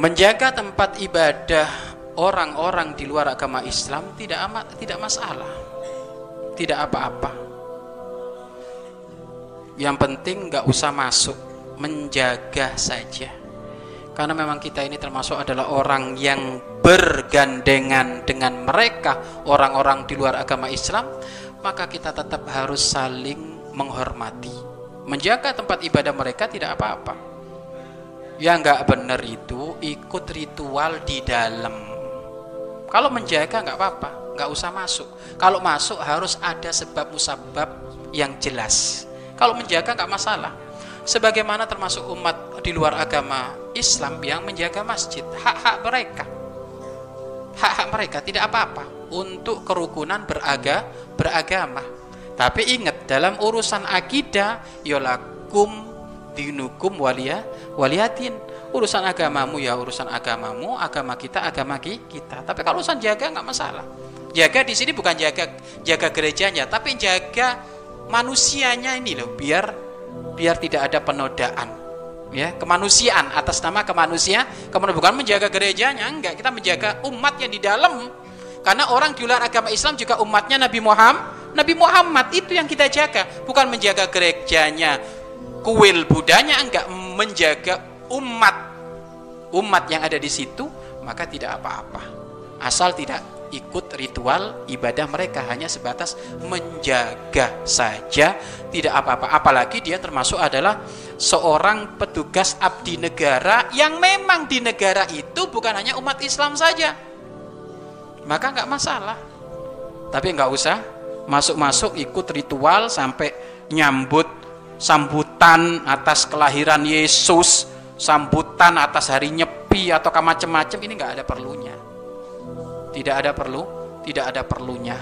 menjaga tempat ibadah orang-orang di luar agama Islam tidak amat tidak masalah. Tidak apa-apa. Yang penting nggak usah masuk menjaga saja. Karena memang kita ini termasuk adalah orang yang bergandengan dengan mereka orang-orang di luar agama Islam maka kita tetap harus saling menghormati. Menjaga tempat ibadah mereka tidak apa-apa yang nggak benar itu ikut ritual di dalam. Kalau menjaga nggak apa-apa nggak usah masuk. Kalau masuk harus ada sebab musabab yang jelas. Kalau menjaga nggak masalah. Sebagaimana termasuk umat di luar agama Islam yang menjaga masjid hak-hak mereka. Hak-hak mereka tidak apa-apa. Untuk kerukunan beraga beragama. Tapi ingat dalam urusan akidah yolakum dinukum walia waliatin. Urusan agamamu ya urusan agamamu agama kita agama kita. Tapi kalau urusan jaga nggak masalah. Jaga di sini bukan jaga jaga gerejanya tapi jaga manusianya ini loh biar biar tidak ada penodaan ya. Kemanusiaan atas nama kemanusia. Kemudian bukan menjaga gerejanya enggak. Kita menjaga umat yang di dalam. Karena orang di luar agama Islam juga umatnya Nabi Muhammad. Nabi Muhammad itu yang kita jaga bukan menjaga gerejanya kuil budanya enggak menjaga umat. Umat yang ada di situ maka tidak apa-apa. Asal tidak ikut ritual ibadah mereka hanya sebatas menjaga saja tidak apa-apa. Apalagi dia termasuk adalah seorang petugas abdi negara yang memang di negara itu bukan hanya umat Islam saja. Maka nggak masalah. Tapi nggak usah masuk-masuk ikut ritual sampai nyambut sambutan atas kelahiran Yesus sambutan atas hari nyepi atau macam-macam ini nggak ada perlunya. Tidak ada perlu tidak ada perlunya